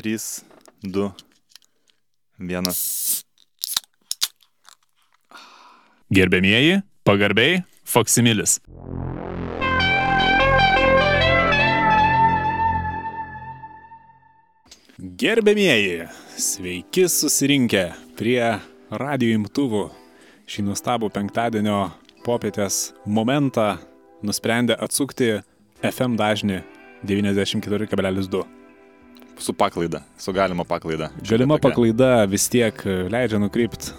3, 2, 1. Gerbėmieji, pagarbiai, Foksimilis. Gerbėmieji, sveiki susirinkę prie radio imtuvų. Šį nuostabų penktadienio popietės momentą nusprendė atsukti FM dažnį 94,2. Su paklaida, su galima paklaida. Galima tokia. paklaida vis tiek leidžia nukrypti.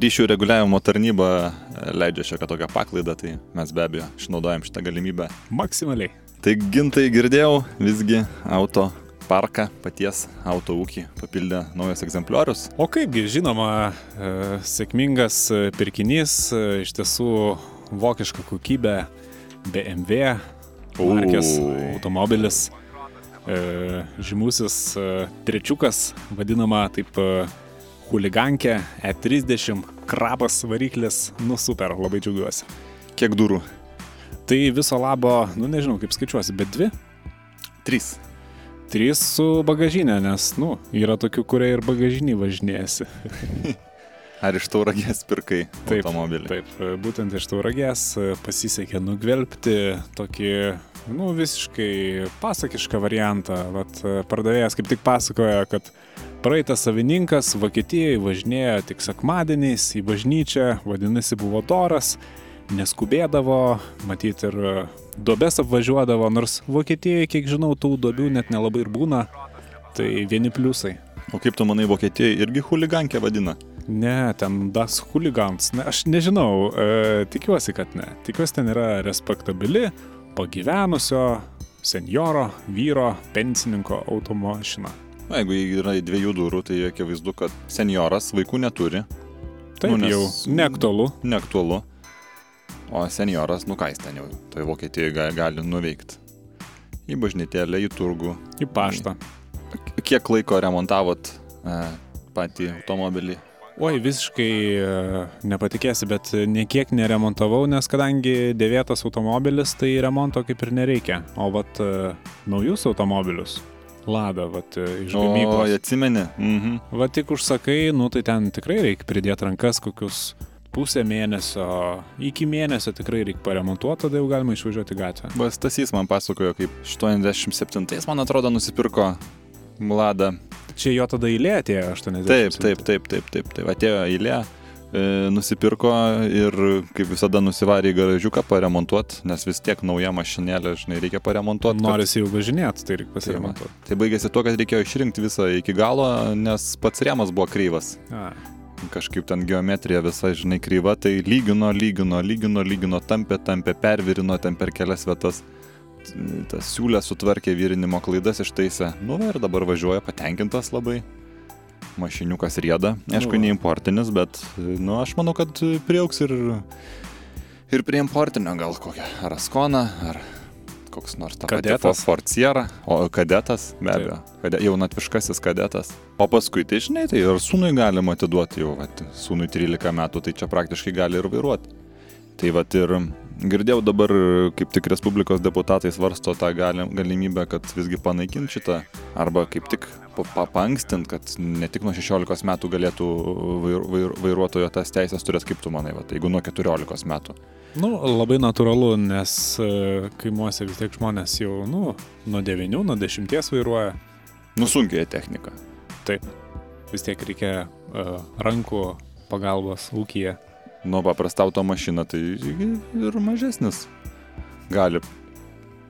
Ryšių reguliavimo tarnyba leidžia šiokią tokią paklaidą, tai mes be abejo išnaudojam šitą galimybę. Maksimaliai. Tai gintai girdėjau, visgi auto parką, paties auto ūkį papildė naujas egzempliorius. O kaipgi, žinoma, e, sėkmingas e, pirkinys, e, iš tiesų vokiška kokybė, BMW markės automobilis, e, žymusis e, trečiukas, vadinama taip e, huligankė E30, krabas variklis, nu super, labai džiaugiuosi. Kiek durų? Tai viso labo, nu nežinau kaip skaičiuosi, bet dvi? Trys. Trys su bagažinė, nes, nu, yra tokių, kurie ir bagažinį važinėjasi. Ar iš tauragės pirkai automobilį? Taip, būtent iš tauragės pasisekė nugvelbti tokį, nu, visiškai pasakišką variantą. Vat pardavėjas kaip tik pasakoja, kad praeitas savininkas Vokietijoje važinėjo tik sekmadieniais į bažnyčią, vadinasi, buvo doras, neskubėdavo, matyti ir duobes apvažiuodavo, nors Vokietijoje, kiek žinau, tų duobių net nelabai ir būna. Tai vieni pliusai. O kaip tu manai, Vokietijoje irgi huligankė vadina? Ne, ten Das Huligans. Ne, aš nežinau, e, tikiuosi, kad ne. Tikiuosi, ten yra respektabili, pagyvenusio senjoro, vyro, pensininko automašina. Na, jeigu yra dviejų durų, tai akivaizdu, kad senjoras vaikų neturi, Taip Nu, jau neaktualu. neaktualu. O senjoras, nu ką jis ten jau, tai Vokietijoje gali, gali nuveikti. Į bažnytėlę, į turgų. Į paštą. Kiek laiko remontavot e, patį automobilį? Oi, visiškai e, nepatikėsi, bet niekiek neremontavau, nes kadangi dėvėtas automobilis, tai remonto kaip ir nereikia. O vat e, naujus automobilius, Lada, vat e, iš O, gamyklos. atsimeni? Mhm. Va tik užsakai, nu tai ten tikrai reikia pridėti rankas kokius pusę mėnesio, iki mėnesio tikrai reikia paremontuoti, tada jau galima išvažiuoti gatvę. Bas Tasys man pasakojo, kaip 87-ais, man atrodo, nusipirko Mlada. Čia jo tada eilė atėjo 80. Taip, taip, taip, taip, taip, taip. Atėjo eilė, e, nusipirko ir kaip visada nusivarė į garažiuką paremontuoti, nes vis tiek nauja mašinėlė, žinai, reikia paremontuoti. kad- Norisi jau važinėti, tai reikia pasiremontuoti. Tai baigėsi tuo, kad reikėjo išrinkti visą iki galo, nes pats rėmas buvo kryvas. A, Kažkaip ten geometrija visa, žinai, kryva, tai lygino, lygino, lygino, lygino, tampė, tampė, pervirino ten per kelias vietas. Tas siūlė sutvarkė virinimo klaidas ištaisė. Nu ir dabar važiuoja patenkintas labai. Mašiniukas rieda. Aišku, Nu va. ne importinis, bet, nu, aš manau, kad priauks ir, ir prie importinio gal kokią. Ar Askona, ar koks nors pati Kadetas. Ford Sierra, o kadetas, be abejo, kade, jaunatviškasis kadetas. O paskui, tai žinai, tai ir sūnui galima atiduoti jau, vat, sūnui 13 metų, tai čia praktiškai gali ir vairuoti. Tai vat ir girdėjau dabar, kaip tik Respublikos deputatai svarsto tą gali, galimybę, kad visgi panaikinti šitą, arba kaip tik pa- papankstinti, kad ne tik nuo 16 metų galėtų vair, vair, vairuotojo tas teisės turėti, kaip tu manai, vat, jeigu nuo 14 metų. nu, labai natūralu, nes e, kaimuose vis tiek žmonės jau, nu, nuo 9, nuo 10 vairuoja. Nusunkia technika. Taip, vis tiek reikia uh, rankų pagalbos ūkyje. Nuo paprasta automašina, tai ir mažesnis gali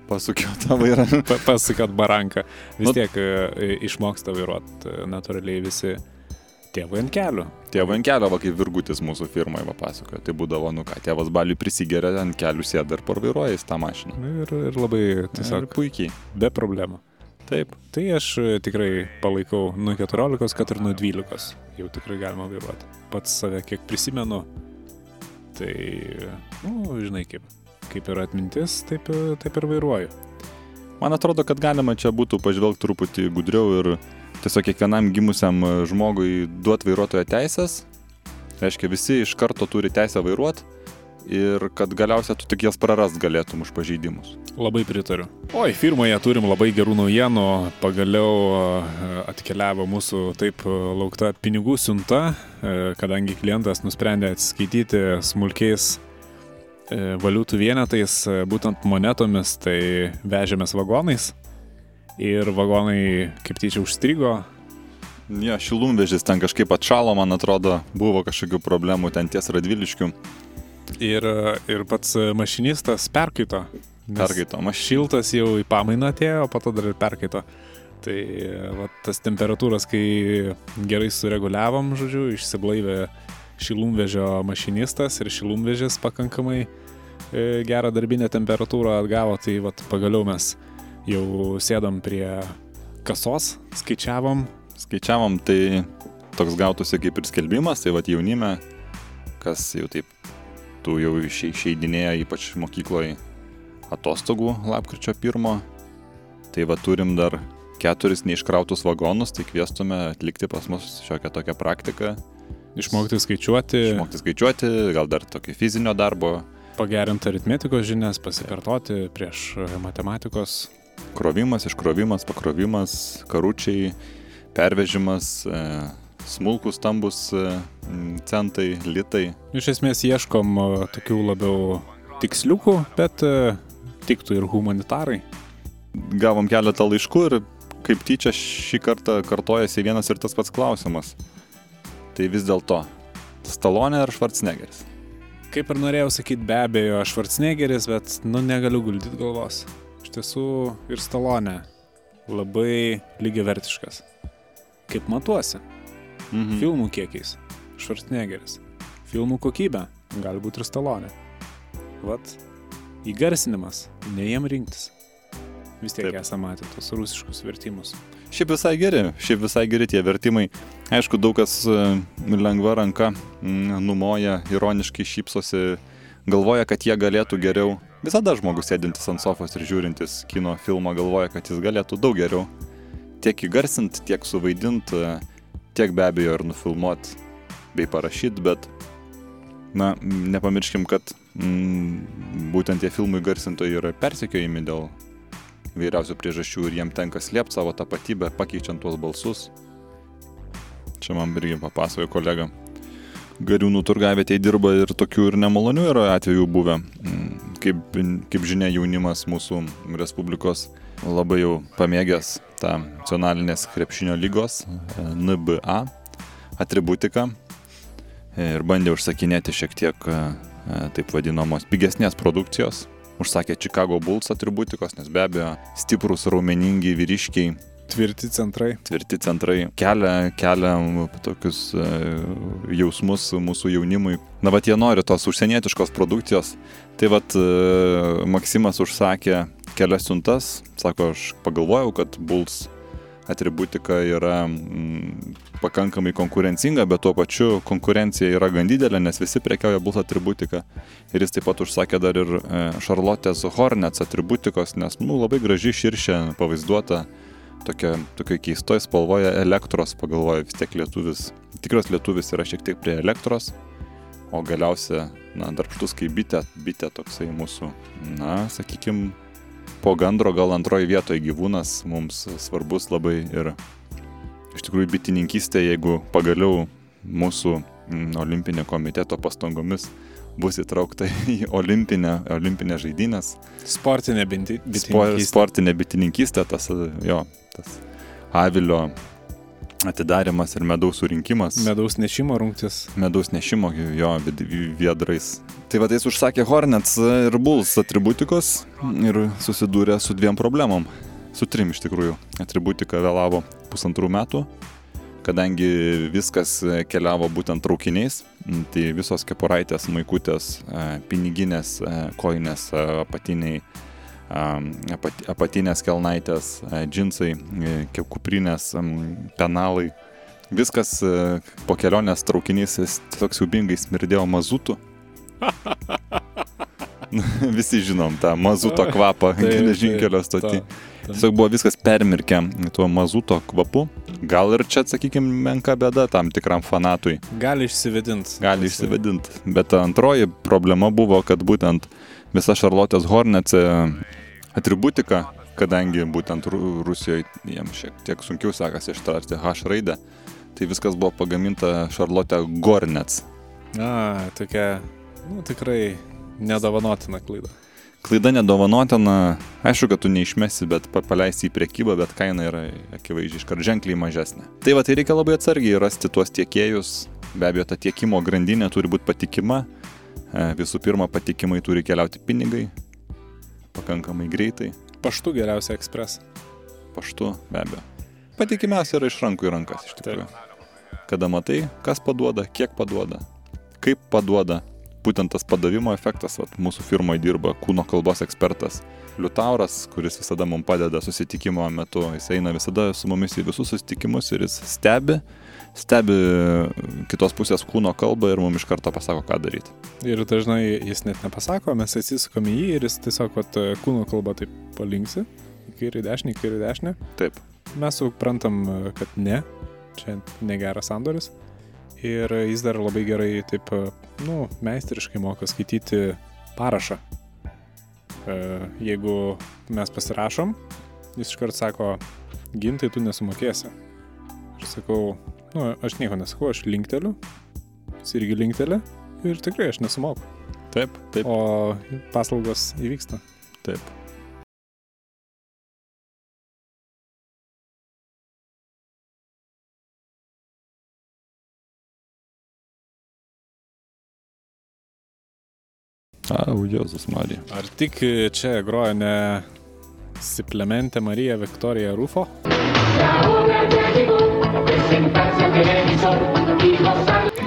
pasukioti tą vairą. Pa- Pasakat baranką. Vis Nu- tiek e, išmoksta vairuoti natūraliai visi tėvai ant kelių. Tėvą ant kelio, va kaip virgutis mūsų firmoje va pasakojo, tai būdavo, nu ką, tėvas baliui prisigeria, ant kelių sėda ir parvairuoja į tą mašiną. Nu Ir, ir labai Ir tiesiog puikiai. be problemų. Taip. Tai aš e, tikrai palaikau nuo 14, kad ir nuo 12 jau tikrai galima vairuoti. Pats save kiek prisimenu, tai, nu, žinai kaip, kaip ir atmintis, taip, taip ir vairuoju. Man atrodo, kad galima čia būtų pažvelgti truputį gudriau ir tiesiog kiekvienam gimusiam žmogui duoti vairuotojo teisės. Reiškia, visi iš karto turi teisę vairuoti ir kad galiausiai tu tik jas prarast galėtum už pažeidimus. Labai pritariu. Oi, firmoje turim labai gerų naujienų. Pagaliau e, atkeliavo mūsų taip laukta pinigų siunta, e, kadangi klientas nusprendė atsiskaityti smulkiais e, valiutų vienetais, būtent monetomis, tai vežėmės vagonais. Ir vagonai kaip tyčia užstrigo, Ja, šilumvežis ten kažkaip atšalo, man atrodo, buvo kažkokių problemų ten ties Radviliškių. Ir, ir pats mašinistas perkaito. Perkaito. Maš... Šiltas jau į pamainą atėjo, o po to dar ir perkaito. Tai va, tas temperatūras, kai gerai sureguliavom, žodžiu, išsiblaivė šilumvežio mašinistas ir šilumvežis pakankamai e, gerą darbinę temperatūrą atgavo, tai va, pagaliau mes jau sėdam prie kasos, skaičiavom, skaičiavom, tai toks gautųsi kaip ir skelbimas, tai vad jaunime, kas jau taip, tu jau išeidinėja ypač mokykloje atostogų lapkričio pirmo, tai va turim dar keturis neiškrautus vagonus, tai kviestume atlikti pas mus šiokią tokią praktiką. Išmokti skaičiuoti. Išmokti skaičiuoti, gal dar tokio fizinio darbo. Pagerinti aritmetikos žinias, pasikartoti prieš matematikos. Krovimas, iškrovimas, pakrovimas, karučiai, pervežimas, e, smulkus, stambus e, centai, litai. Iš esmės ieškom e, tokių labiau tiksliukų, bet tiktų ir humanitarai. Gavom keletą laiškų ir kaip tyčia šį kartą kartojasi vienas ir tas pats klausimas. Tai vis dėlto, Stalonė ar Schwarzeneggeris? Kaip ir norėjau sakyti, be abejo, Schwarzeneggeris, bet, nu, negaliu guldyti galvos. Iš tiesų ir Stalonė labai lygiavertiškas kaip matuosi. Mhm. Filmų kiekiais. Švartnegeris. Filmų kokybė. Galbūt ir stalonė. Vat. Įgarsinimas. Ne jiem rinktis. Vis tiek Taip. esame matę tos rusiškus vertimus. Šiaip visai geri, šiaip visai geri tie vertimai. Aišku, daug kas e, lengva ranka numoja, ironiškai šypsosi, galvoja, kad jie galėtų geriau. Visada žmogus sėdintis ant sofos ir žiūrintis kino filmą galvoja, kad jis galėtų daug geriau tiek įgarsint, tiek suvaidint, tiek be abejo ir nufilmuot bei parašyt, bet, na, nepamirškim, kad mm, būtent tie filmų įgarsintojai yra persekiojami dėl vairiausių priežasčių ir jiem tenka slėpti savo tapatybę, pakeičiant tuos balsus. Čia man irgi papasakojo kolega. Gariūnų turgavietėje dirba ir tokių ir nemalonių yra atvejų buvę. Mm, kaip, kaip žinia, jaunimas mūsų Respublikos labai jau pamėgęs tą nacionalinės krepšinio lygos e, NBA atributiką ir bandė užsakinėti šiek tiek e, e, taip vadinamos pigesnės produkcijos. Užsakė Chicago Bulls atributikos, nes be abejo stiprus, raumeningi vyriškiai. Tvirti centrai. Tvirti centrai kelia, kelia tokius jausmus mūsų jaunimui. Na, bet jie nori tos užsienietiškos produkcijos. Tai vad Maksimas užsakė kelias siuntas, sako, aš pagalvojau, kad Bulls atributika yra mm, pakankamai konkurencinga, bet tuo pačiu konkurencija yra gan didelė, nes visi prekiauja Bulls atributika. Ir jis taip pat užsakė dar ir e, Charlotte's Hornets atributikos, nes, nu, labai graži širšė pavaizduota tokia, tokia keistoje spalvoje elektros, pagalvoju, vis tiek lietuvis, tikras lietuvis yra šiek tiek prie elektros, o galiausia, na, darbštus kaip bitė, bitė toksai mūsų, na, sakykime, po gandro gal antroji vietoje gyvūnas mums svarbus labai ir iš tikrųjų bitininkystė, jeigu pagaliau mūsų mm, olimpinio komiteto pastangomis bus įtraukta į olimpinę, olimpinę žaidynės. Sportinė bitininkystė. Sportinė bitininkystė, tas jo, tas avilio atidarimas ir medaus surinkimas. Medaus nešimo rungtis. Medaus nešimo jo viedrais. Tai va, jis užsakė Hornets ir Bulls atributikos ir susidūrė su dviem problemom. Su trim iš tikrųjų. Atributika vėlavo pusantrų metų, kadangi viskas keliavo būtent traukiniais, tai visos kepuraitės, maikutės, piniginės, koinės, apatiniai apatinės kelnaitės, džinsai, e, kuprinės, penalai. Viskas e, po kelionės traukinys tiesiog siubingai smirdėjo mazutų. Visi žinom tą mazuto kvapą geležinkelio stotį. Tiesiog buvo viskas permirkę tuo mazuto kvapu. Gal ir čia, sakykime, menka bėda tam tikram fanatui. Gali išsivedinti. Gali išsivedinti. Bet antroji problema buvo, kad būtent visa Šarlotės Hornets atributika, kadangi būtent Ru- Rusijoje jiems šiek tiek sunkiau sekasi ištarti H raidę, tai viskas buvo pagaminta Šarlotė Gornets. A, tokia, nu, tikrai nedovanotina klaida. Klaida nedovanotina, aišku, kad tu neišmesi, bet pa- paleisi į priekybą, bet kaina yra akivaizdžiai iškart ženkliai mažesnė. Tai va, tai reikia labai atsargiai rasti tuos tiekėjus, be abejo, ta tiekimo grandinė turi būti patikima, E, visų pirma, patikimai turi keliauti pinigai, pakankamai greitai, Paštu geriausia ekspres. paštu, be abejo. Patikimiausia yra iš rankų į rankas, iš tikrųjų. Kada matai, kas paduoda, kiek paduoda, kaip paduoda, būtent tas padavimo efektas, vat, mūsų firmoje dirba kūno kalbos ekspertas Liutauras, kuris visada mums padeda susitikimo metu, jis eina visada su mumis į visus susitikimus ir jis stebi, stebi kitos pusės kūno kalbą ir mums iš karto pasako, ką daryti. Ir dažnai jis net nepasako, mes atsisukam į jį ir jis tiesiog vat, kūno kalba taip palinksi. Kairį dešinį, kairį dešinį. Taip. Mes suprantam, kad ne, čia negeras sandoris. Ir jis dar labai gerai taip, nu, meistriškai moka skaityti parašą. E, Jeigu mes pasirašom, jis iškart sako, gintai tu nesumokėsi. Ir sakau, nu, aš nieko nesakau, aš linkteliu, jis irgi linktelė ir tikrai aš nesumoku. Taip, taip, O paslaugos įvyksta. taip. Au, Jėzus Marija. Ar tik čia groja ne Siplemente Marija Viktorija Rufo?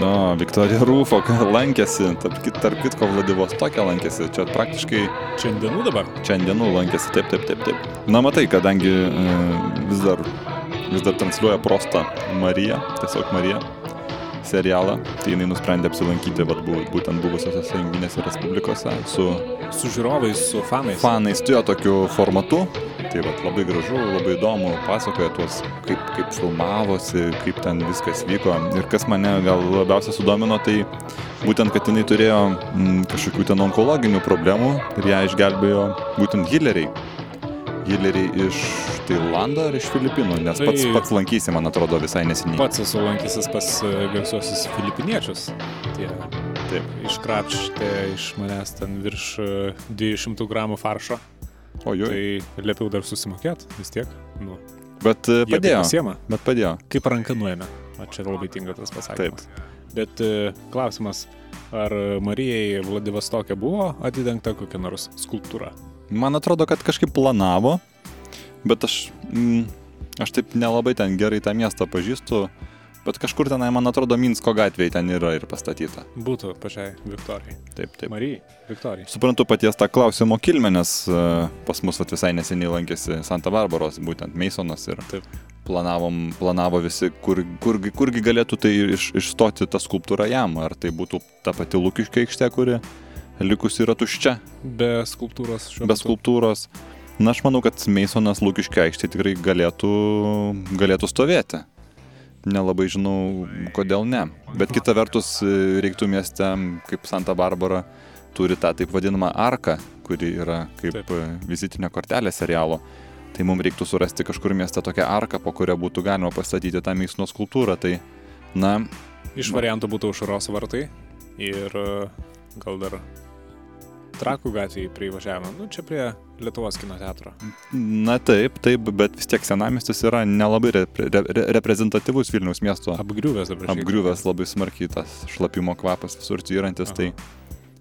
No, Viktorija Rūfo lankėsi, tarp, tarp kitko Vladivostokė lankėsi, čia praktiškai Šiandienų dabar? šiandienų lankėsi, taip, taip, taip, taip. Na matai, kadangi e, vis dar, vis dar transliuoja prostą Mariją, tiesiog Mariją serialą, tai jinai nusprendė apsilankyti vat, būtent buvusiose sąjunginėse respublikose su Su žiūrovais, su fanais. fanais, tu jo tokiu formatu. Tai vat, labai gražu, labai įdomu, pasakoja tuos, kaip, kaip filmavosi, kaip ten viskas vyko. Ir kas mane gal labiausiai sudomino, tai būtent, kad jinai turėjo mm, kažkokių ten onkologinių problemų ir ją išgelbėjo būtent Hilleriai. Hilleriai iš Tailando ar iš Filipinų, nes Tai- pats, pats lankysi, man atrodo, visai neseniai. Pats esu lankysis pas e, garsiuosius filipiniečius. Tie Taip. iškrapštė iš manęs ten virš e, 200 gramų faršo. O jų. Tai liepiau dar susimokėt vis tiek. Nu, Bet e, padėjo. Pasiema. Bet padėjo. Kaip ranka nuėmė. O čia labai tinka tas pasakymas. Bet e, klausimas, ar Marijai Vladivostokė buvo atidengta kokia nors skulptūra? Man atrodo, kad kažkaip planavo, bet aš, mm, aš taip nelabai ten gerai tą miestą pažįstu, bet kažkur tenai, man atrodo, Minsko gatvėje ten yra ir pastatyta. Būtų pačiai Viktorijai. Taip, taip. Marijai, Viktorijai. Suprantu paties tą klausimo kilmę, nes e, pas mus visai neseniai lankėsi Santa Barbaros, būtent Meisonas ir Taip. planavom, planavo visi, kur, kurgi, kurgi galėtų tai iš, išstoti tą skulptūrą jam, ar tai būtų ta pati Lukiškė aikštė, kuri likusi yra tuščia, Be skulptūros šiuo be skulptūros. Na, aš manau, kad Meisonas Lukiškio aikštė tikrai galėtų, galėtų stovėti. Nelabai žinau, kodėl ne. Bet kita vertus, reiktų mieste, kaip Santa Barbara, turi tą taip vadinamą arką, kuri yra kaip Taip. vizitinė kortelė serialo. Tai mums reiktų surasti kažkur mieste tokią arką, po kurią būtų galima pastatyti tą Meisono skulptūrą. Tai, na, Iš variantų būtų užros vartai ir gal dar trakų gatvėje prie įvažiavimo. Nu, čia prie Lietuvos kino teatro. na taip, taip, bet vis tiek senamistis yra nelabai repre, re, reprezentatyvus Vilniaus miesto. Apgriuvęs dabar. apgriuvęs labai smarkiai tas šlapimo kvapas visur tvyrantis, tai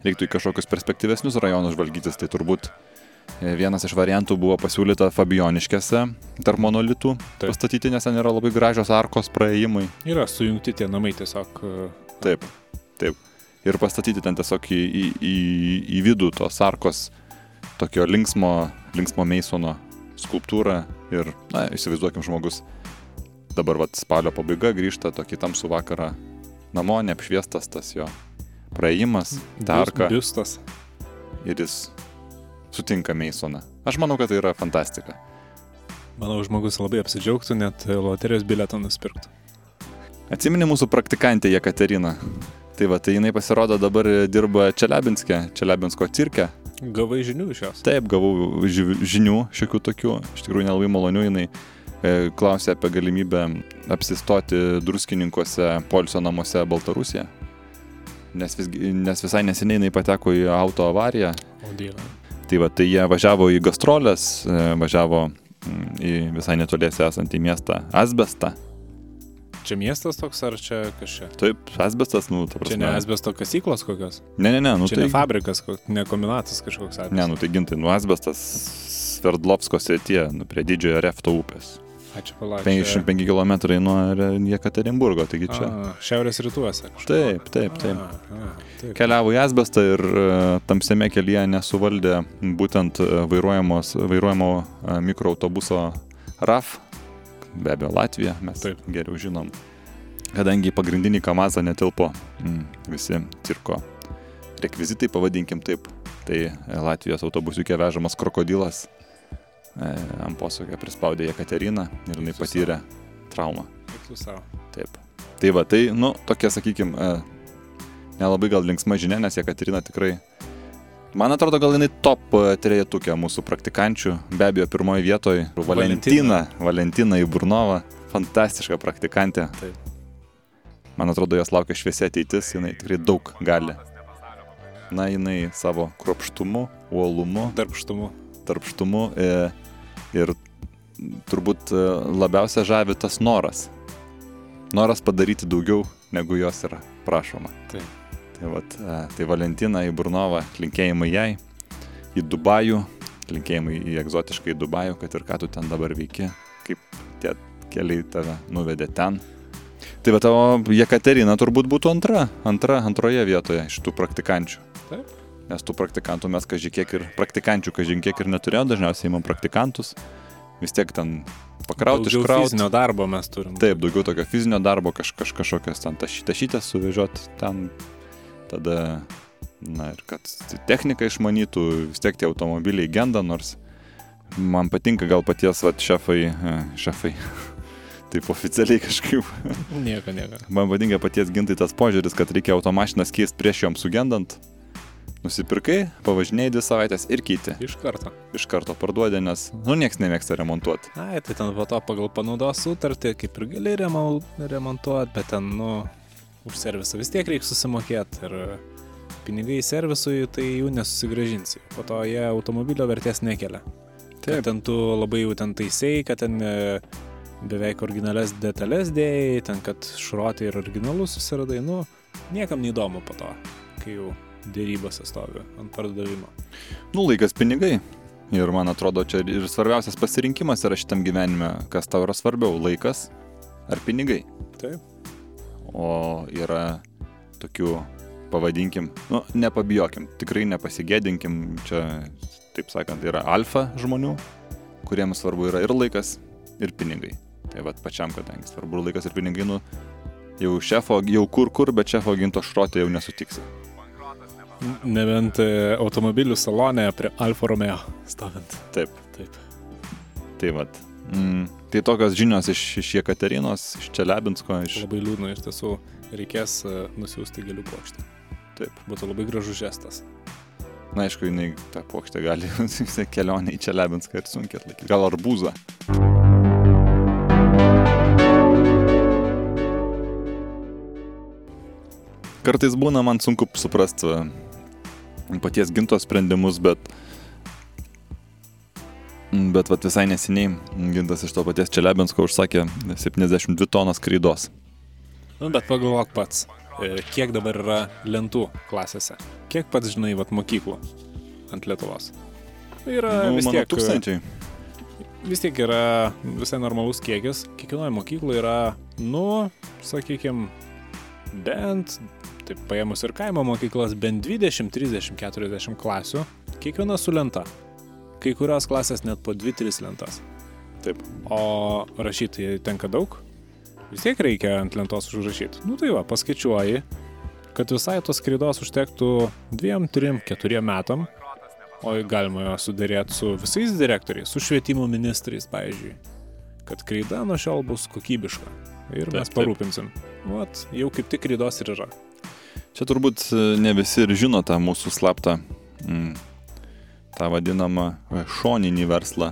reiktų į kažkokius perspektyvesnius rajonus žvalgytis, tai turbūt e, vienas iš variantų buvo pasiūlyta Fabioniškėse tarp monolitų Taip. pastatyti, nes ten yra labai gražios arkos praėjimai. Yra sujungti tie namai tiesiog. e, Taip, taip. Ir pastatyti ten tiesiog į, į, į, į vidų tos arkos tokio linksmo, linksmo Meisono skulptūrą ir, na, įsivaizduokim žmogus. Dabar vat spalio pabaiga grįžta tokį tamsų vakarą namo, neapšviestas tas jo praėjimas, ta bius- arka Biustas. ir jis sutinka Meisoną. Aš manau, kad tai yra fantastika. Manau, žmogus labai apsidžiaugtų, net loterijos biletą nusipirktų. Atsimeni mūsų praktikantę Jekaterina. Tai va, tai jinai pasirodo dabar dirba Čeliabinske, Čeliabinsko cirke. Gavai žinių iš jos? Taip, gavau ži- žinių šiokių tokių, iš tikrųjų nelabai malonių, jinai e, klausė apie galimybę apsistoti druskininkuose polsio namuose Baltarusija. Nes, visgi, nes visai neseniai jinai pateko į auto avariją. O dieve. Tai va, tai jie važiavo į gastrolės, e, važiavo mm, į visai netoliese esantį miestą Asbestą. Čia miestas toks ar čia kažkas? Taip, Asbestas, nu, ta prasme. Čia ne asbesto kasyklos kokios? Ne, ne, ne, nu čia tai... ne fabrikas, ne kombinatas kažkoks asbestas. Ne, nu tai gintai, nu Asbestas Sverdlovsko srityje, nu prie didžiojo Refto upės. Ačiū palauk. 55 km nuo Jekaterinburgo, taigi čia. A, šiaurės rytuose. kažkur. Taip, taip, taip. A, a, taip. Keliavo į Asbestą ir e, tamsiame kelyje nesuvaldė būtent e, vairuojamos, vairuojamo e, mikroautobuso RAF, be abejo Latvija, mes Taip. geriau žinom. Kadangi į pagrindinį kamazą netilpo mm, visi cirko rekvizitai, pavadinkim taip, tai e, Latvijos autobusiukė vežamas krokodilas e, ant posūkio prispaudė Jekateriną ir jinai patyrė traumą. Taip. Tai va, tai, nu, tokia, sakykime, nelabai gal linksma žinia, nes Jekaterina tikrai, man atrodo, gal jinai top e, trejetukė mūsų praktikančių, be abejo, pirmoje vietoje Valentina, Valentina Iburnova, fantastiška praktikantė. Taip. Man atrodo, jos laukia šviesi ateitis, jinai tikrai daug gali. Na, jinai savo kropštumu, uolumu, Darbštumu. tarpštumu e, ir turbūt e, labiausia žavi tas noras. Noras padaryti daugiau, negu jos yra prašoma. Taip. Vat, e, tai Valentina į Burnovą, linkėjimai jai, į Dubajų, linkėjimai į egzotišką į Dubajų, kad ir ką tu ten dabar veiki, kaip tie keliai tave nuvedė ten. Tai va tavo Jekaterina turbūt būtų antra, antra, antroje vietoje iš tų praktikančių. Taip. Nes tų praktikantų mes kažin kiek ir praktikančių kažin kiek ir neturėjom, dažniausiai įmam praktikantus. Vis tiek ten pakrauti, Daugiau iškrauti. fizinio darbo mes turim. Taip, daugiau tokio fizinio darbo, kaž, kaž, kažkokios ten tašy- tašytės suvežiot ten. Tada, na ir kad techniką išmanytų, vis tiek tie automobiliai genda, nors man patinka gal paties vat, šefai, e, šefai. Taip oficialiai kažkaip. Nieko, nieko. Man patinka paties gintai tas požiūris, kad reikia automašinas keisti prieš joms sugendant. Nusipirkai, pavažinėjai dvi savaitės ir keiti. Iš karto. Iš karto parduodė, nes, nu, nieks nemėgsta remontuoti. Ai, tai ten po to pagal panaudos sutartį kaip ir gali remontuoti, bet ten, nu, už servisą vis tiek reikia susimokėti ir pinigai servisui, tai jų nesusigražinsi. Po to jie automobilio vertės nekelia. Kad ten tu labai jau ten taisai, kad ten e, beveik originales detalės dėjai, ten kad šruotė ir originalus susiradai, nu, niekam neįdomu po to, kai jau dėrybose stovi ant pardavimo. Nu, laikas pinigai. Ir man atrodo, čia ir svarbiausias pasirinkimas yra šitam gyvenime, kas tau yra svarbiau - laikas ar pinigai. Taip. O yra tokių, pavadinkim, nu, nepabijokim, tikrai nepasigėdinkim, čia, taip sakant, yra alfa žmonių, kuriems svarbu yra ir laikas, ir pinigai. Tai vad pačiam, kadangi svarbu ir laikas, ir pinigai, nu, jau šefo, jau kur kur, bet šefo ginto šrotė jau nesutiksi. Nebent e, automobilių salone prie Alfa Romeo stovint. Taip. Taip. Tai vad. Mm, tai tokios žinios iš, iš Jekaterinos, iš Čeliabinsko, iš... Labai liūdna iš tiesų. Reikės e, nusiųsti gėlių plokštę. Taip. Būtų labai gražus žestas. Na, aišku, jinai tą plokštę gali kelionę į Čeliabinską ir sunkiai atlaikyti. Gal arbūzą. Kartais būna man sunku suprasti paties ginto sprendimus, bet Bet vat, visai neseniai gintas iš to paties Čeliabinsko užsakė 72 tonas kreidos. Nu, bet pagalvok pats, e, kiek dabar yra lentų klasėse. Kiek pats žinai, vat mokyklų ant Lietuvos. Yra Nu, vis tiek tūkstančiai. vis tiek yra visai normalus kiekis. Kiekvienoje mokykloje yra, nu, sakykime, bent, taip paėmus ir kaimo mokyklas, bent 20, 30, 40 klasių. Kiekviena su lenta. Kai kurios klasės net po 2-3 lentas. Taip. O rašyti tenka daug. Vis tiek reikia ant lentos užrašyti. Nu tai va, paskaičiuoji, kad visai tos skraidos užtektų 2, 3, 4 metam. O galima sudarėti su visais direktoriais, su švietimo ministrais, pavyzdžiui, kad kreida nuo šiol bus kokybiška. Ir Taip, mes parūpinsim. Vat, jau kaip tik krydos ir yra. Čia turbūt e, ne visi ir žino tą mūsų slaptą, mm, tą vadinamą šoninį verslą,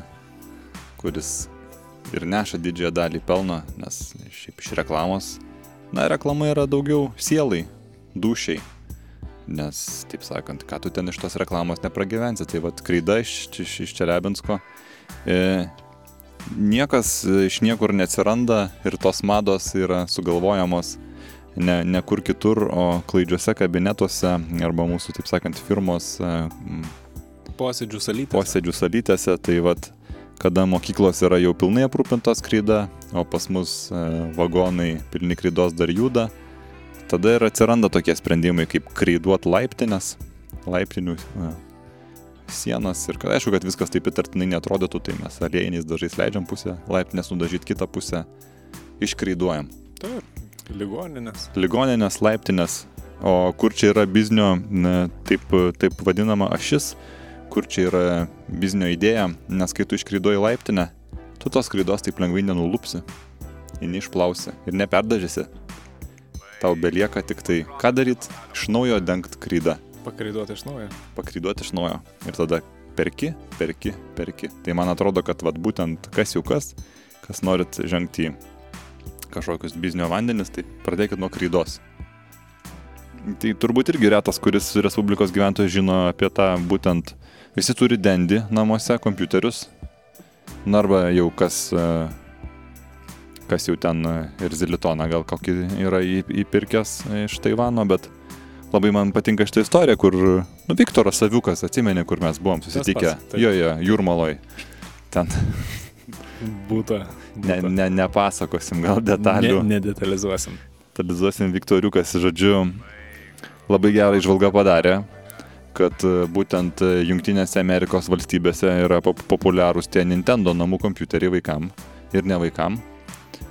kuris ir neša didžiąją dalį pelno, nes šiaip iš reklamos, na, reklama yra daugiau sielai, dušiai. Nes, taip sakant, ką tu ten iš tos reklamos nepragyvensi, tai vad kreida iš, iš, iš Čelebinsko. E, niekas iš niekur neatsiranda ir tos mados yra sugalvojamos ne, ne kur kitur, o klaidžiuose kabinetuose arba mūsų, taip sakant, firmos e, Posėdžių salytė. posėdžių salytėse. Tai vad, kada mokyklos yra jau pilnai aprūpintos kryda, o pas mus e, vagonai pilni krydos dar juda, tada ir atsiranda tokie sprendimai kaip kryduot laiptinės, laiptinių e, sienas ir kad aišku, kad viskas taip įtartinai netrodytų, tai mes aliejiniais dažais leidžiam pusę, laiptinės nudažyti kitą pusę, iškryduojam. Taip, ligoninės. ligoninės, laiptinės, o kur čia yra biznio, na, taip, taip vadinama ašis, kur čia yra biznio idėja, nes kai tu iškrydoji laiptinę, tu tos krydos taip lengvai nenulupsi, ir neišplausi, ir neperdažysi. Tau belieka tik tai, ką daryt, iš naujo dengt krydą, Pakryduoti iš naujo. pakryduoti iš naujo. Ir tada perki, perki, perki. Tai man atrodo, kad vat, būtent kas jau kas, kas norit žengti į kažkokius biznio vandenis, tai pradėkit nuo krydos. Tai turbūt irgi retas, kuris Respublikos gyventojas žino apie tą būtent. Visi turi dendį namuose, kompiuterius. Na arba jau kas, e, kas jau ten e, ir zilitoną gal kokį yra įpirkęs iš Taivano, bet labai man patinka šitą istoriją, kur, nu, Viktoras Saviukas, atsimeni, kur mes buvom susitikę. pats, taip. Jo, jo, Jūrmaloj. Ten Būta. ne, ne, nepasakosim gal detalių. Ne, nedetalizuosim. Detalizuosim Viktoriukas, žodžiu, labai gerą išvalgą padarė, kad e, būtent e, Junktinėse Amerikos valstybėse yra pop populiarūs tie Nintendo namų kompiuteriai vaikam ir ne vaikam.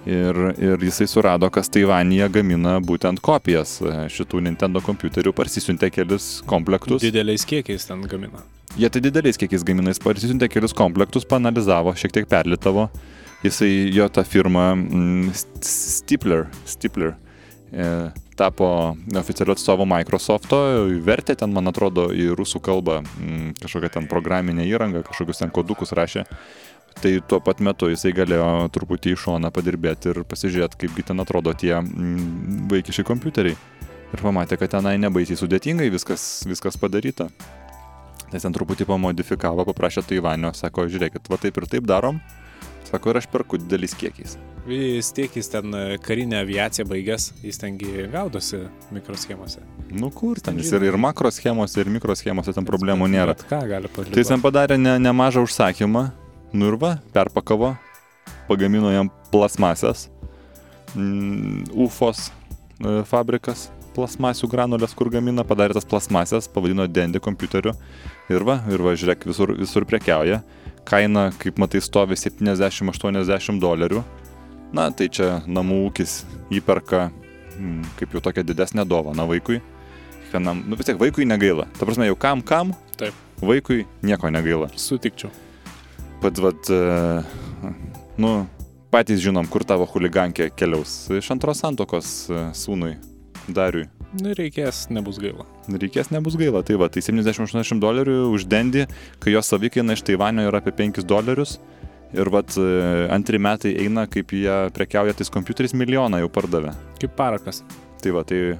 Ir, ir jisai surado, kas Taivanėje gamina būtent kopijas e, šitų Nintendo kompiuterių, parsisiuntė kelis komplektus. Dideliais kiekiais ten gamina. Jie tai dideliais kiekiais gamina, jis parsisiuntė kelius komplektus, panalizavo, šiek tiek perlitavo. Jisai, jo ta firma mm, St- Stipler, Stipler e, tapo oficialiu atstovu Microsoft'o, vertė ten, man atrodo, į rusų kalbą mm, kažkokią ten programinę įrangą, kažkokius ten kodukus rašė. Tai tuo pat metu jisai galėjo truputį į šoną padirbėti ir pasižiūrėti, kaipgi ten atrodo tie mm, vaikišiai kompiuteriai. Ir pamatė, kad tenai nebaisiai sudėtingai viskas, viskas padaryta. Nes ten truputį pamodifikavo, paprašė Taivanio, sako, žiūrėkit, va taip ir taip darom. Sako, ir aš perku dideliais kiekiais. Vis tiek jis ten e, karinę aviaciją baigęs, jis tengi gaudosi mikroschemose. Nu kur ten, jis ir, ir makroschemose, ir mikroschemose ten problemų nėra. Bet ką gali Tai jis ten padaryti? padarė ne, nemažą užsakymą, nu ir va, perpakavo, pagamino jam plasmasės, mm, UFOS e, fabrikas, plasmasių granulės, kur gamina, padarė tas plasmasės, pavadino Dendy kompiuteriu ir va, ir va, žiūrėk, visur, visur prekiauja, kaina, kaip matai, stovi 70-80 dolerių, na, tai čia namų ūkis įperka mm, kaip jau tokia didesnė dovana vaikui, kiekvienam, nu vis tiek vaikui negaila, ta prasme, jau kam kam, Taip. vaikui nieko negaila. Sutikčiau. Pat, vat, e, nu, patys žinom, kur tavo huligankė keliaus. Iš antros santokos e, sūnui, Dariui. Nu, reikės, nebus gaila. Reikės nebus gaila. Tai va, tai 70-80 dolerių už dendį, kai jo savikaina iš Taivanio yra apie 5 dolerius. Ir vat e, antri metai eina, kaip jie prekiauja tais kompiuteriais milijoną jau pardavė. Kaip parakas. Tai va, tai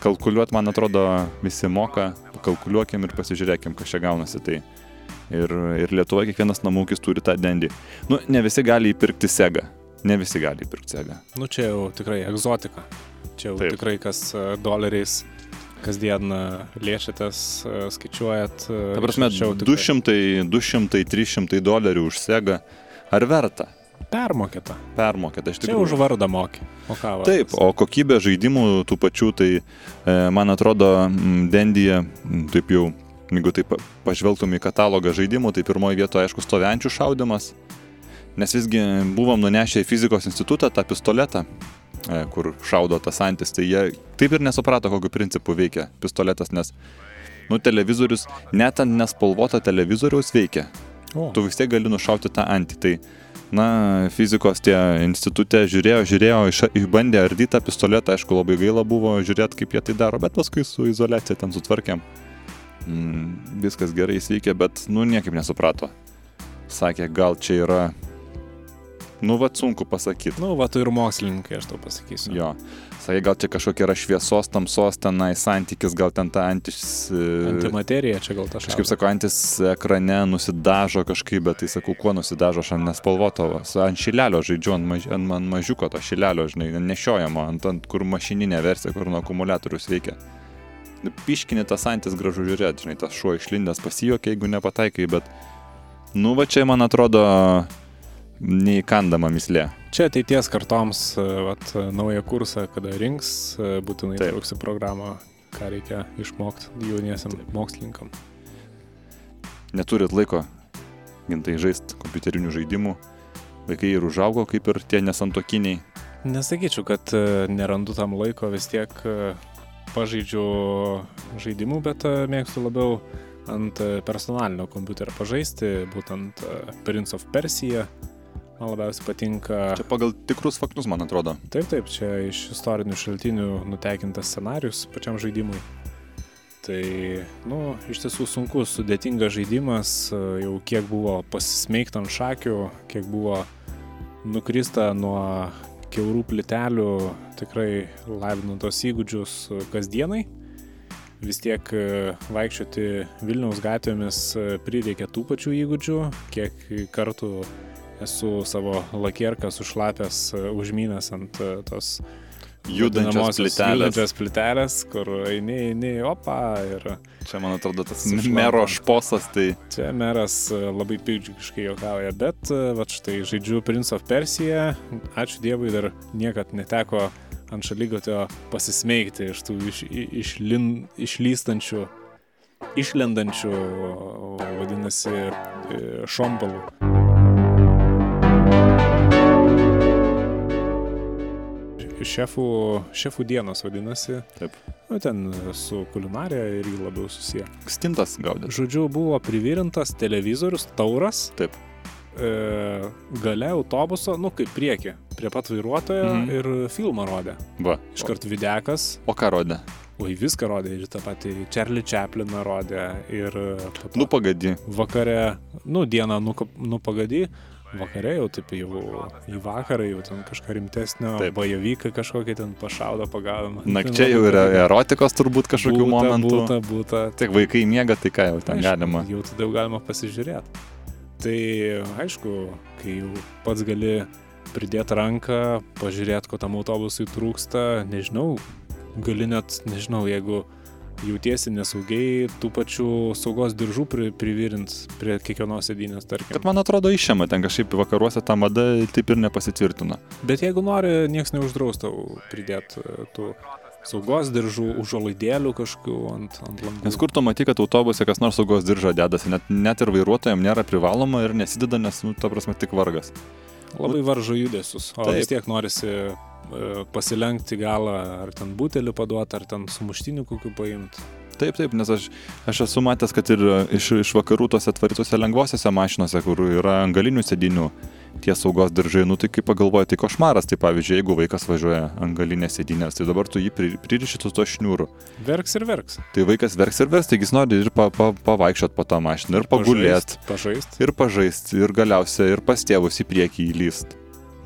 kalkuliuot, man atrodo, visi moka, kalkuliuokim ir pasižiūrėkim, kas čia gaunasi. Tai ir, ir Lietuvoje kiekvienas namūkis turi tą dendį. Nu, ne visi gali įpirkti segą. Ne visi gali įpirkti segą. Nu, čia jau tikrai egzotika. Čia jau Taip. tikrai kas e, doleriais kasdien e, lėšitės, skaičiuojat. Ta prasme, čia jau tikrai 200, 200, 300 dolerių už segą. Ar verta Permokėta. permokėti? Aš Čia tikrai už vardą moki. O ką? vardas? Taip, o kokybė žaidimų tų pačių, tai e, man atrodo, Dendyje, taip jau, jeigu taip pa- pažvelgtum į katalogą žaidimų, tai pirmoje vietoje, aišku, stovenčių šaudimas, nes visgi buvom nunešę į fizikos institutą tą pistoletą, e, kur šaudo tas antis, tai jie taip ir nesuprato, kokiu principu veikia pistoletas, nes Nu, televizorius, net ant nespalvoto televizoriaus veikia. O, Tu vis tiek gali nušauti tą antį. Tai, na, fizikos tie institutė žiūrėjo, žiūrėjo, iš, išbandė ardyti tą pistoletą, aišku, labai gaila buvo žiūrėti, kaip jie tai daro, bet paskui su izolacija ten sutvarkėm. Mm, viskas gerai įsveikė, bet, nu, niekaip nesuprato. Sakė, gal čia yra... Nu, va, sunku pasakyti. nu, va, tu ir mokslininkai, aš tau pasakysiu. Jo. Sakė, gal čia kažkokia yra šviesos, tamsos tenai santykis, gal ten ta antis... e, Antimaterija čia gal ta Kažkaip šalia. sako, antis ekrane nusidažo kažkaip, bet tai sakau, kuo nusidažo, aš ant nespalvoto, ant šilelio žaidžiu, ant, maž, ant, ant mažiuko to šilelio, žinai, nešiojamo, ant, ant kur mašininė versija, kur nuo akumuliatorius veikia. Piškinį tas antis gražu žiūrėti, žinai, tas šuo išlindęs pasijuokia, jeigu nepataikai, bet, nu va čia man atrodo neįkandama mislė. Čia ateities kartoms, e, vat, e, naują kursą, kada rinks, e, būtinai Taip. trauksi programą, ką reikia išmokti jauniesiam mokslininkam. Neturit laiko gintai žaisti kompiuterinių žaidimų, vaikai ir užaugo kaip ir tie nesantokiniai. Nesakyčiau, kad nerandu tam laiko, vis tiek pažaidžiu žaidimų, bet mėgstu labiau ant personalinio kompiuterio pažaisti, būtent Prince of Persia. Man labiausiai patinka. Čia pagal tikrus faktus, man atrodo. Taip, taip, čia iš istorinių šaltinių nutekintas scenarius pačiam žaidimui. Tai, nu, iš tiesų sunkus, sudėtingas žaidimas, jau kiek buvo pasismeigta ant šakių, kiek buvo nukrista nuo keurų plitelių, tikrai lavinant tos įgūdžius kasdienai. Vis tiek e, vaikščioti Vilniaus gatvėmis e, prireikia tų pačių įgūdžių, kiek kartų esu savo lakierką sušlapęs, e, užmynęs ant e, tos Judančios plytelės. Judančios plytelės, kur eini, eini, opa, ir Čia, man atrodo, tas mero šposas, tai čia meras e, labai piktdžiugiškai juokauja, bet va štai žaidžiu Prince of Persia, ačiū Dievui dar niekad neteko ant šalygatio pasismeigti iš tų iš, išlin, išlystančių, išlendančių, vadinasi, e, Šefų, šefų dienos vadinasi. Taip. Nu, ten su kulinarija irgi labiau susiję. stintas gaudė. Žodžiu, buvo privirintas televizorius, tauras. Taip. E, gale autobuso, nu kaip prieki, prie pat vairuotojo Mhm. mhm. ir filmą rodė. Va. Iškart videkas, O ką rodė? oi viską rodė ir tą patį Charlie Chapliną rodė ir to Nu pagadi. vakare, nu dieną nu, nu pagady, vakare jau taip jau į vakarą jau ten kažką rimtesnio, Taip. bajovyką kažkokį ten pašaudo pagavimą. Nakčia jau yra erotikos turbūt kažkokių būta, momentų. Būta, būta, Tiek vaikai miega, tai ką jau ten Aišku, galima. Jau tada jau galima pasižiūrėti. Tai aišku, kai jau pats gali pridėti ranką, pažiūrėti, ko tam autobusui trūksta, nežinau, gali net, nežinau, jeigu jautiesi nesaugiai, tų pačių saugos diržų pri, privirint prie kiekvienos sėdynės, tarkim. Bet man atrodo išėmė, ten kažkaip vakaruose ta mada taip ir nepasitvirtino. Bet jeigu nori, niekas neuždrausta pridėti e, tų saugos diržų, užuolaidėlių kažkokių ant, ant langų. Nes kur tu matai, kad autobuse kas nors saugos diržą dedasi, net, net ir vairuotojams nėra privaloma ir nesideda, nes, nu, ta prasme, tik vargas. Labai varžo judesius, o Taip. vis tiek norisi e, pasilenkti galą, ar ten butelį paduoti, ar ten sumuštinių kokių paimti. Taip, taip, nes aš, aš esu matęs, kad ir iš, iš vakarų tose atvarytose lengvosiose mašinose, kur yra angalinių sėdinių, tie saugos diržai, nu tai kaip pagalvoji, tai košmaras, tai pavyzdžiui, jeigu vaikas važiuoja angalinės sėdinės, tai dabar tu jį pri- pririši su to šniūru. Verks ir verks. Tai vaikas verks ir verks, taigi jis nori ir pa, pa, pavaikščiot po tą mašiną, ir pagulėt, Pažaist. ir pažaist, ir galiausiai ir pas tėvus į priekį įlyst.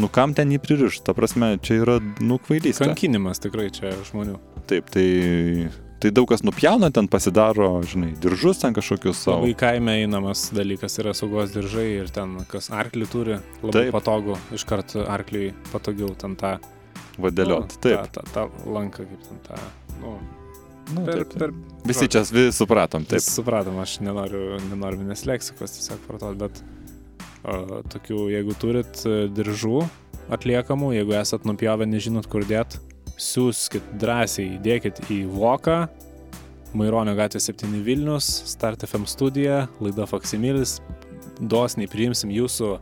Nu kam ten jį pririšti, ta prasme, čia yra, nu, kvailystė. Kankinimas tikrai čia žmonių. Taip, tai, tai daug kas nupjauna, ten pasidaro, žinai, diržus ten kažkokius savo. Labai kaime einamas dalykas yra saugos diržai ir ten, kas arklį turi, labai Taip. Patogu, iškart arkliui patogiau ten tą... Vadėliot, nu, taip. tą, tą, tą lanką, kaip ten tą... Nu, Nu, per, taip, per, Visi čia visi supratom, taip. Taip. Supratom, aš nenoriu, nenoriu minės leksikos tiesiog vartoti, bet o, tokių, jeigu turit e, diržų atliekamų, jeigu esat nupjovę, nežinot kur dėt, siūskit drąsiai, įdėkit į voką, Maironio gatvė 7 Vilnius, Start FM studija, laida Faksimilis, dosniai priimsim jūsų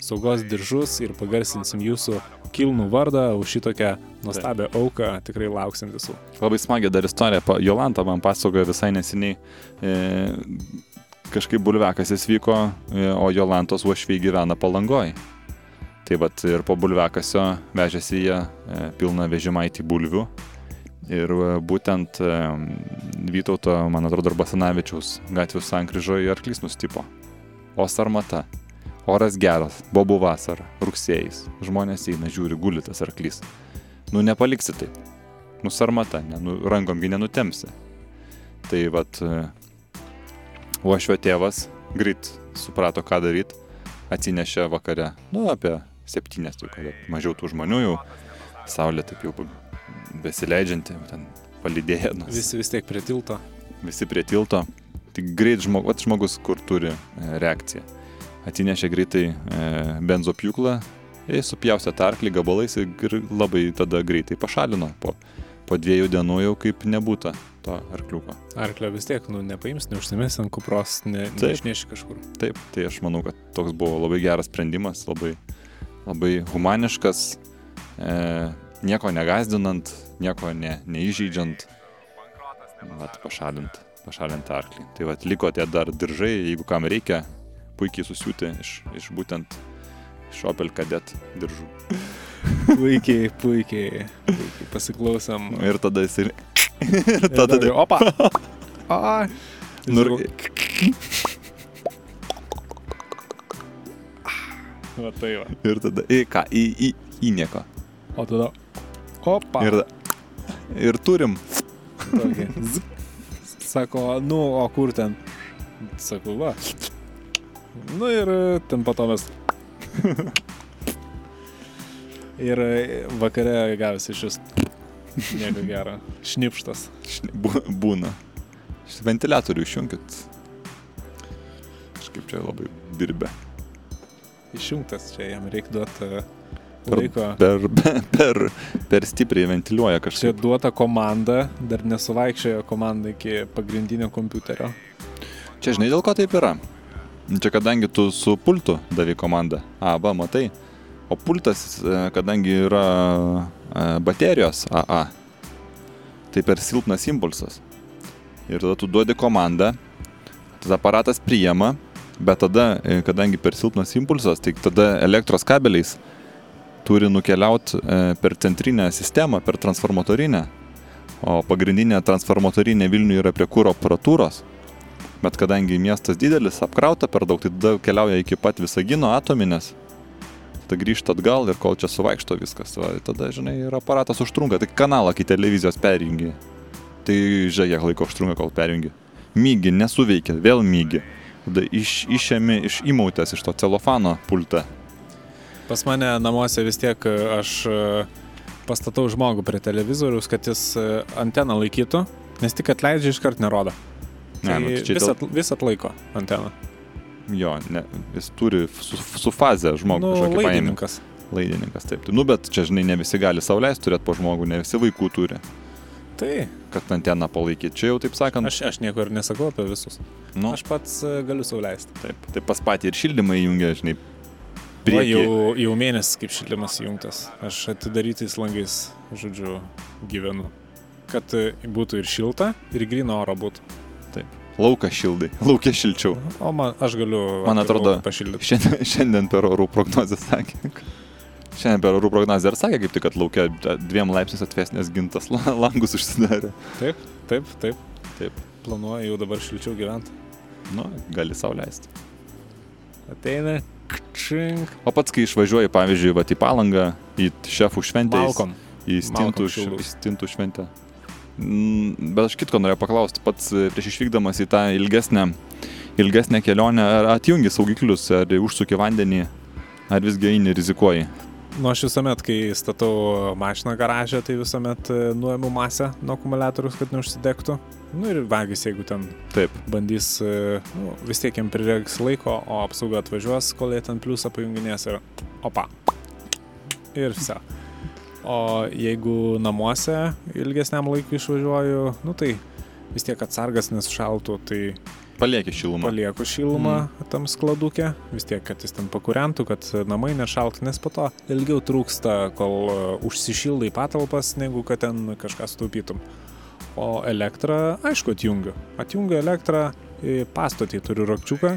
saugos diržus ir pagarsinsim jūsų kilnų vardą už šitokią nuostabią auką. Tikrai lauksim visų. Labai smagia dar istorija. Jolanta man pasakojo visai neseniai. E, kažkaip bulvekasis vyko, e, o Jolantos uošviai gyvena palangoj. Tai vat ir po bulvekasio vežėsi jie e, pilną vežimaitį bulvių. Ir e, būtent e, Vytauto, man atrodo, arba Sanavičiaus gatvės sankryžoje arklys nustipo. O sarmata. Oras geras, bobų vasara, rugsėjais. Žmonės eina, žiūri, guli tas arklys. Nu, nepaliksi taip. Nu, sarmata, ne, nu, rankomgi nenutemsi. Tai vat, uošvio tėvas greit suprato, ką daryti, atsinešė vakare, nu, apie septynės, tai kada mažiau tų žmonių jau, saulė taip jau besileidžianti, ten palidėję, nu, Visi vis tiek prie tilto. visi prie tilto. Tik greit žmogus, vat žmogus, kur turi e, reakciją. Atsinešė greitai e, benzopjūklą, jie supjausė tą arklį gabalais ir labai tada greitai pašalino. Po, po dviejų dienų jau kaip nebūta to arkliuko. Arklio vis tiek, nu, nepaims, neužsimės ant kupros, ne, neišneši kažkur. Taip, tai aš manau, kad toks buvo labai geras sprendimas, labai, labai humaniškas, e, nieko negazdinant, nieko ne, neįžeidžiant, vat, pašalint, pašalint arklį. Tai vat, liko tie dar diržai, jeigu kam reikia, puikiai susiūti iš, iš būtent iš Opel Kadett diržų. Puikiai, puikiai, puikiai pasiklausom. Ir tada jis ir... ir tada... Ir Opa! A, Nu, Žiūrėk. Va tai va. ir tada... Į ką? Į, į, į nieko. O tada. Opa. Ir, ir turim. Tokį. Sako, nu, o kur ten? Sakau, va. Nu ir e, ten po to mes. Ir e, vakare gavęs iš jūs. Nieko gero. Šnipštas. Šni- bū- Būna. Ventiliatorių išjungit. Kažkaip čia labai dirbė. Išjungtas čia jam reikia duoti Per- laiko. Per, per, per stipriai ventiliuoja Čia kažkaip. duota komanda, dar nesuvaikščiojo komanda iki pagrindinio kompiuterio. Čia žinai dėl ko taip yra? Čia kadangi tu su pultu davai komandą. A, va, matai. O pultas, e, kadangi yra e, baterijos AA, tai per silpnas impulsas. Ir tada tu duodi komandą, tada aparatas priima, bet tada, e, kadangi per silpnas impulsas, tai tada elektros kabeliais turi nukeliauti per centrinę sistemą, per transformatorinę. O pagrindinė transformatorinė Vilniuje yra prie kūro aparatūros. Bet kadangi miestas didelis, apkrauta per daug, tai tada keliauja iki pat Visagino atominės. Tada grįžta atgal ir kol čia suvaikšto viskas, va, tada, žinai, ir aparatas užtrunka. Tai kanalą kai televizijos perjungi. Tai žiūrėk, laiko užtrunka, kol perjungi. Mygi, nesuveikia, vėl mygi. Tada iš, išėmi iš įmautės, iš to celofano pultą. Pas mane namuose vis tiek e, aš e, pastatau žmogų prie televizoriaus, kad jis e, anteną laikytų, nes tik atleidžia iškart nerodo. Ne, Tai nu, tai čia vis, at, vis atlaiko anteną. Jo, ne, jis turi su, su faze žmogų Nu, kažkokį laidininkas. Laidininkas, taip. Tai, nu, bet čia, žinai, ne visi gali sauliais turėti po žmogų, ne visi vaikų turi, Tai kad anteną palaikyti. Čia jau, taip sakant, aš, aš nieko ir nesakau apie visus. nu, Aš pats e, galiu sauliaisti. taip, taip pas patį ir šildymą įjungia, žinai, Va, priekį. jau, jau mėnesis kaip šildymas įjungtas. Aš atidarytais langais, žodžiu, gyvenu. Kad e, būtų ir šilta, ir grino oro būtų. Lauką šildai, laukia šilčiau. O man, aš galiu Man atrodo-. Šiandien, šiandien per orų prognozę sakė. Šiandien per orų prognozę ir sakė, kaip tik, kad laukia dviem laipsniais atvesnės gintas la- langus užsidarė. Taip, taip, taip. Taip. Planuoju jau dabar šilčiau gyventi. Nu, gali sauliaisti. Ateina, kčink, O pats, kai išvažiuoji, pavyzdžiui, va, į palangą, į šefų šventę, malkom. į stintų, Malkom į stintų šventę. Mm, Bet aš kitko norėjau paklausti, pats e, prieš išvykdamas į tą ilgesnę, ilgesnę kelionę, ar atjungi saugiklius, ar užsuki vandenį, ar visgi eini rizikuoji. Nu, aš visuomet, kai statau mašiną garažę, tai visuomet e, nuėmu masę nuo akumuliatorius, kad neužsidegtų. Nu ir vagis, jeigu ten Taip, bandys, e, nu, vis tiek jam prireiks laiko, o apsauga atvažiuos, kol jie ten pliusą pajunginės ir opa. Ir visa. O jeigu namuose ilgesniam laikui išvažiuoju, nu tai vis tiek atsargas nesušaltų, tai Palieki šilumą. palieku šilumą mm. tam skladukė, vis tiek, kad jis ten pakūrentų, kad namai nešaltų, nes po to ilgiau trūksta, kol e, užsišildai patalpas, negu kad ten kažką sutaupytum. O elektrą, aišku, atjungiu. Atjungiu elektrą, pastotį turiu rakčiuką,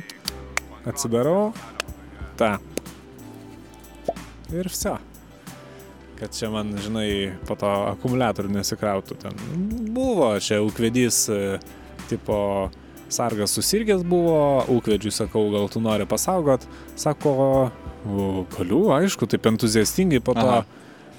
atsidarau, tą. Ir viso. Kad čia man, žinai, po to akumuliatorių nesikrautų. Ten buvo čia ūkvedys, e, tipo, sargas susirgęs buvo, ūkvedžiui sakau, gal tu nori pasaugot. Sako, "O, galiu, aišku, taip entuziastingai po to. Aha.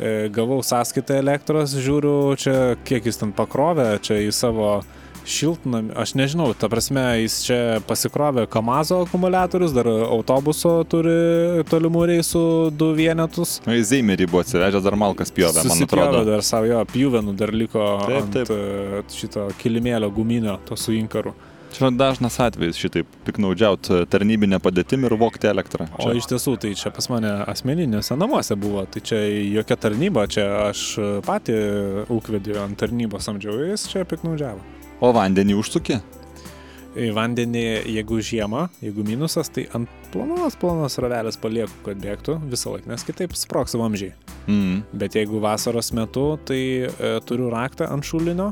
E, gavau sąskaitą elektros, žiūriu, čia kiek jis ten pakrovė, čia į savo šiltnamį, aš nežinau, ta prasme, jis čia pasikrovė Kamazo akumuliatorius, dar autobuso turi tolimų reisų du vienetus. Na, į Zeimerį buvo atsivežęs dar malkas pjovę, man atrodo. dar savo jo pjuvenų, dar liko Taip, ant taip. e, šito kilimėlio guminio, to su inkaru. Čia dažnas atvejis šitaip piknaudžiauti tarnybinę padėtim ir vokti elektrą. O iš tiesų, tai čia pas mane asmeniniuose namuose buvo, tai čia jokia tarnyba, čia aš patį ūkvedį ant tarnybos samdžiau, jis čia piknaudžiavo. O vandenį užsuki? Į vandenį, jeigu žiemą, jeigu minusas, tai ant plonos, plonos ravelės palieku, kad bėgtų visą laiką, nes kitaip sproks vamžiai. Mm. Bet jeigu vasaros metu, tai e, turiu raktą ant šulinio.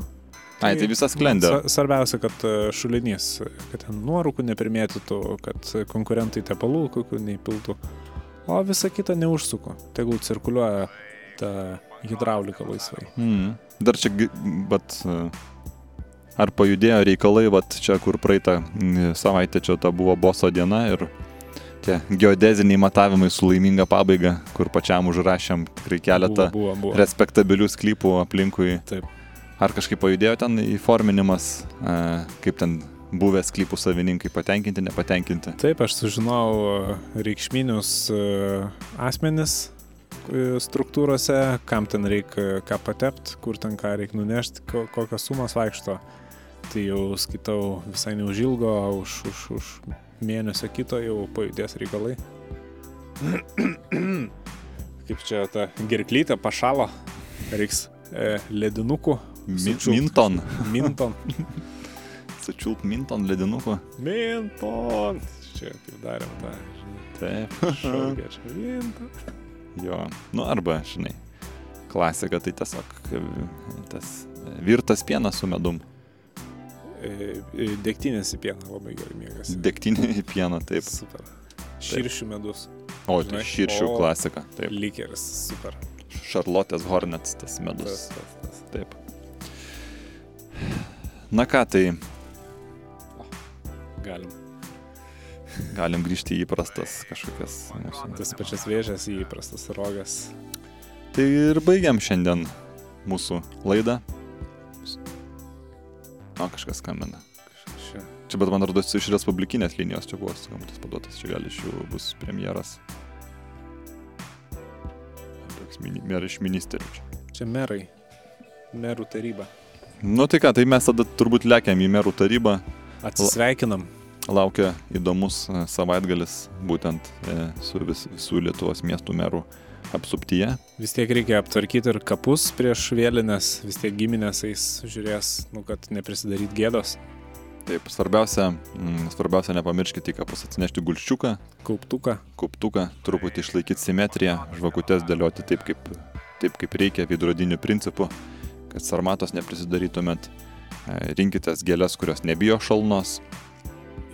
Ai, tai visas sklendė. Svarbiausia, kad e, šulinys, kad ten nuorūkų neprimėtytų, kad konkurentai tepalų kokių neįpiltų. O visa kita neužsuko. Tegul cirkuliuoja ta hidraulika laisvai. Mm. Dar čia, bet e, ar pajudėjo reikalai, vat čia kur praeitą mm, savaitę čia ta buvo boso diena ir tie geodeziniai matavimai su laiminga pabaiga, kur pačiam užrašėm tikrai keletą Buvo, buvo. buvo. respektabilių sklypų aplinkui. Taip. Ar kažkaip pajudėjo ten įforminimas, e, kaip ten buvę sklypų savininkai patenkinti, nepatenkinti? Taip, aš sužinau e, reikšminius e, asmenis struktūrose, kam ten reikia ką patept, kur ten ką reikia nunešti, ko, kokios sumos vaikšto. Tai jau skaitau visai neužilgo, už, už, už mėnesio kito jau pajudės reikalai. Kaip čia ta gerklytė pašalo, reiks e, ledinukų. Mi Sučiulpt. minton. Minton. Sučiulp minton ledinukų. Minton. Čia kaip darėm tą, žinai. Taip. Šaukė čia. Minton. Jo. Nu arba, žinai, klasika tai tiesiog tas virtas pienas su medum. E, e, Degtinės į pieną labai gerai mėgasi. Degtinė į pieną, taip. Super. Širšių medus. O, tai širšių o- klasika. Taip. Likeris. Super. Šarlotės Hornets tas medus. Tas, tas, tas. Taip. Na ką, tai Galim. galim grįžti į įprastas kažkokias mūsų. Tas pačias vėžės į įprastas rogas. Tai ir baigiam šiandien mūsų laidą. O, kažkas skambina. Čia. Čia, bet man atrodo, iš Respublikinės linijos čia buvo skambutis paduotas, čia gal iš jų bus premjeras. Toks mini, mer iš ministerių čia. Čia merai. Merų taryba. Nu tai ką, tai mes tada turbūt lekiam į merų tarybą. Atsisveikinam. Laukia įdomus e, savaitgalis būtent e, su vis, visų Lietuvos miestų merų apsuptyje. Vis tiek reikia aptvarkyti ir kapus prieš vėlinės. Vis tiek giminės eis žiūrės, nu, kad neprisidaryt gėdos. Taip, svarbiausia, mm, svarbiausia nepamirškite, ką pas atsinešti gulščiuką, Kauptuką. kauptuką, truputį išlaikyti simetriją, žvakutes dėlioti taip, kaip, taip, kaip reikia, veidrodiniu principu, kad sarmatos neprisidarytumėt. E, Rinkitės gėlės, kurios nebijo šalnos.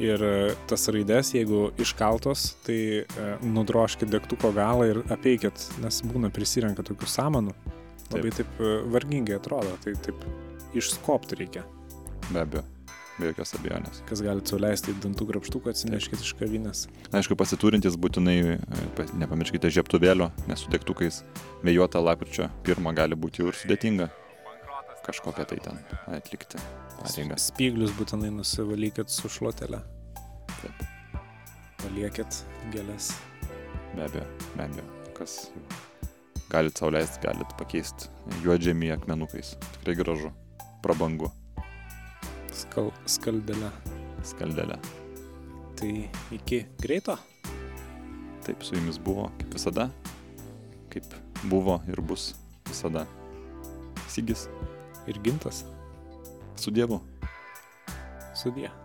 Ir e, tas raides, jeigu iškaltos, tai e, nudroškit degtuko galą ir apeikit, nes būna prisirenka tokių samanų. Labai taip, taip vargingai atrodo, tai taip išskopti reikia. Be abejo, be jokios abejonės. Kas galite suleisti dantų grapštuką, atsineškit iš kavinės. Aišku, pasiturintys būtinai pa- nepamirškite žieptuvėlio, nes su degtukais vėjuota lapkričio pirmą gali būti jau ir sudėtinga kažkokią tai ten atlikti pareigą. Spyglius būtinai nusivalykit su šluotelė. Taip. Paliekit gėlės. Be abejo, be abejo. Kas galit sauliaisti, galit pakeisti juodžemį akmenukais. Tikrai gražu. Prabangu. Skal, skaldelę. Skaldelė. Tai iki greito. Taip, su jumis buvo, kaip visada. Kaip buvo ir bus visada. Sigis. Ir gintas. Su Dievu. Sudie.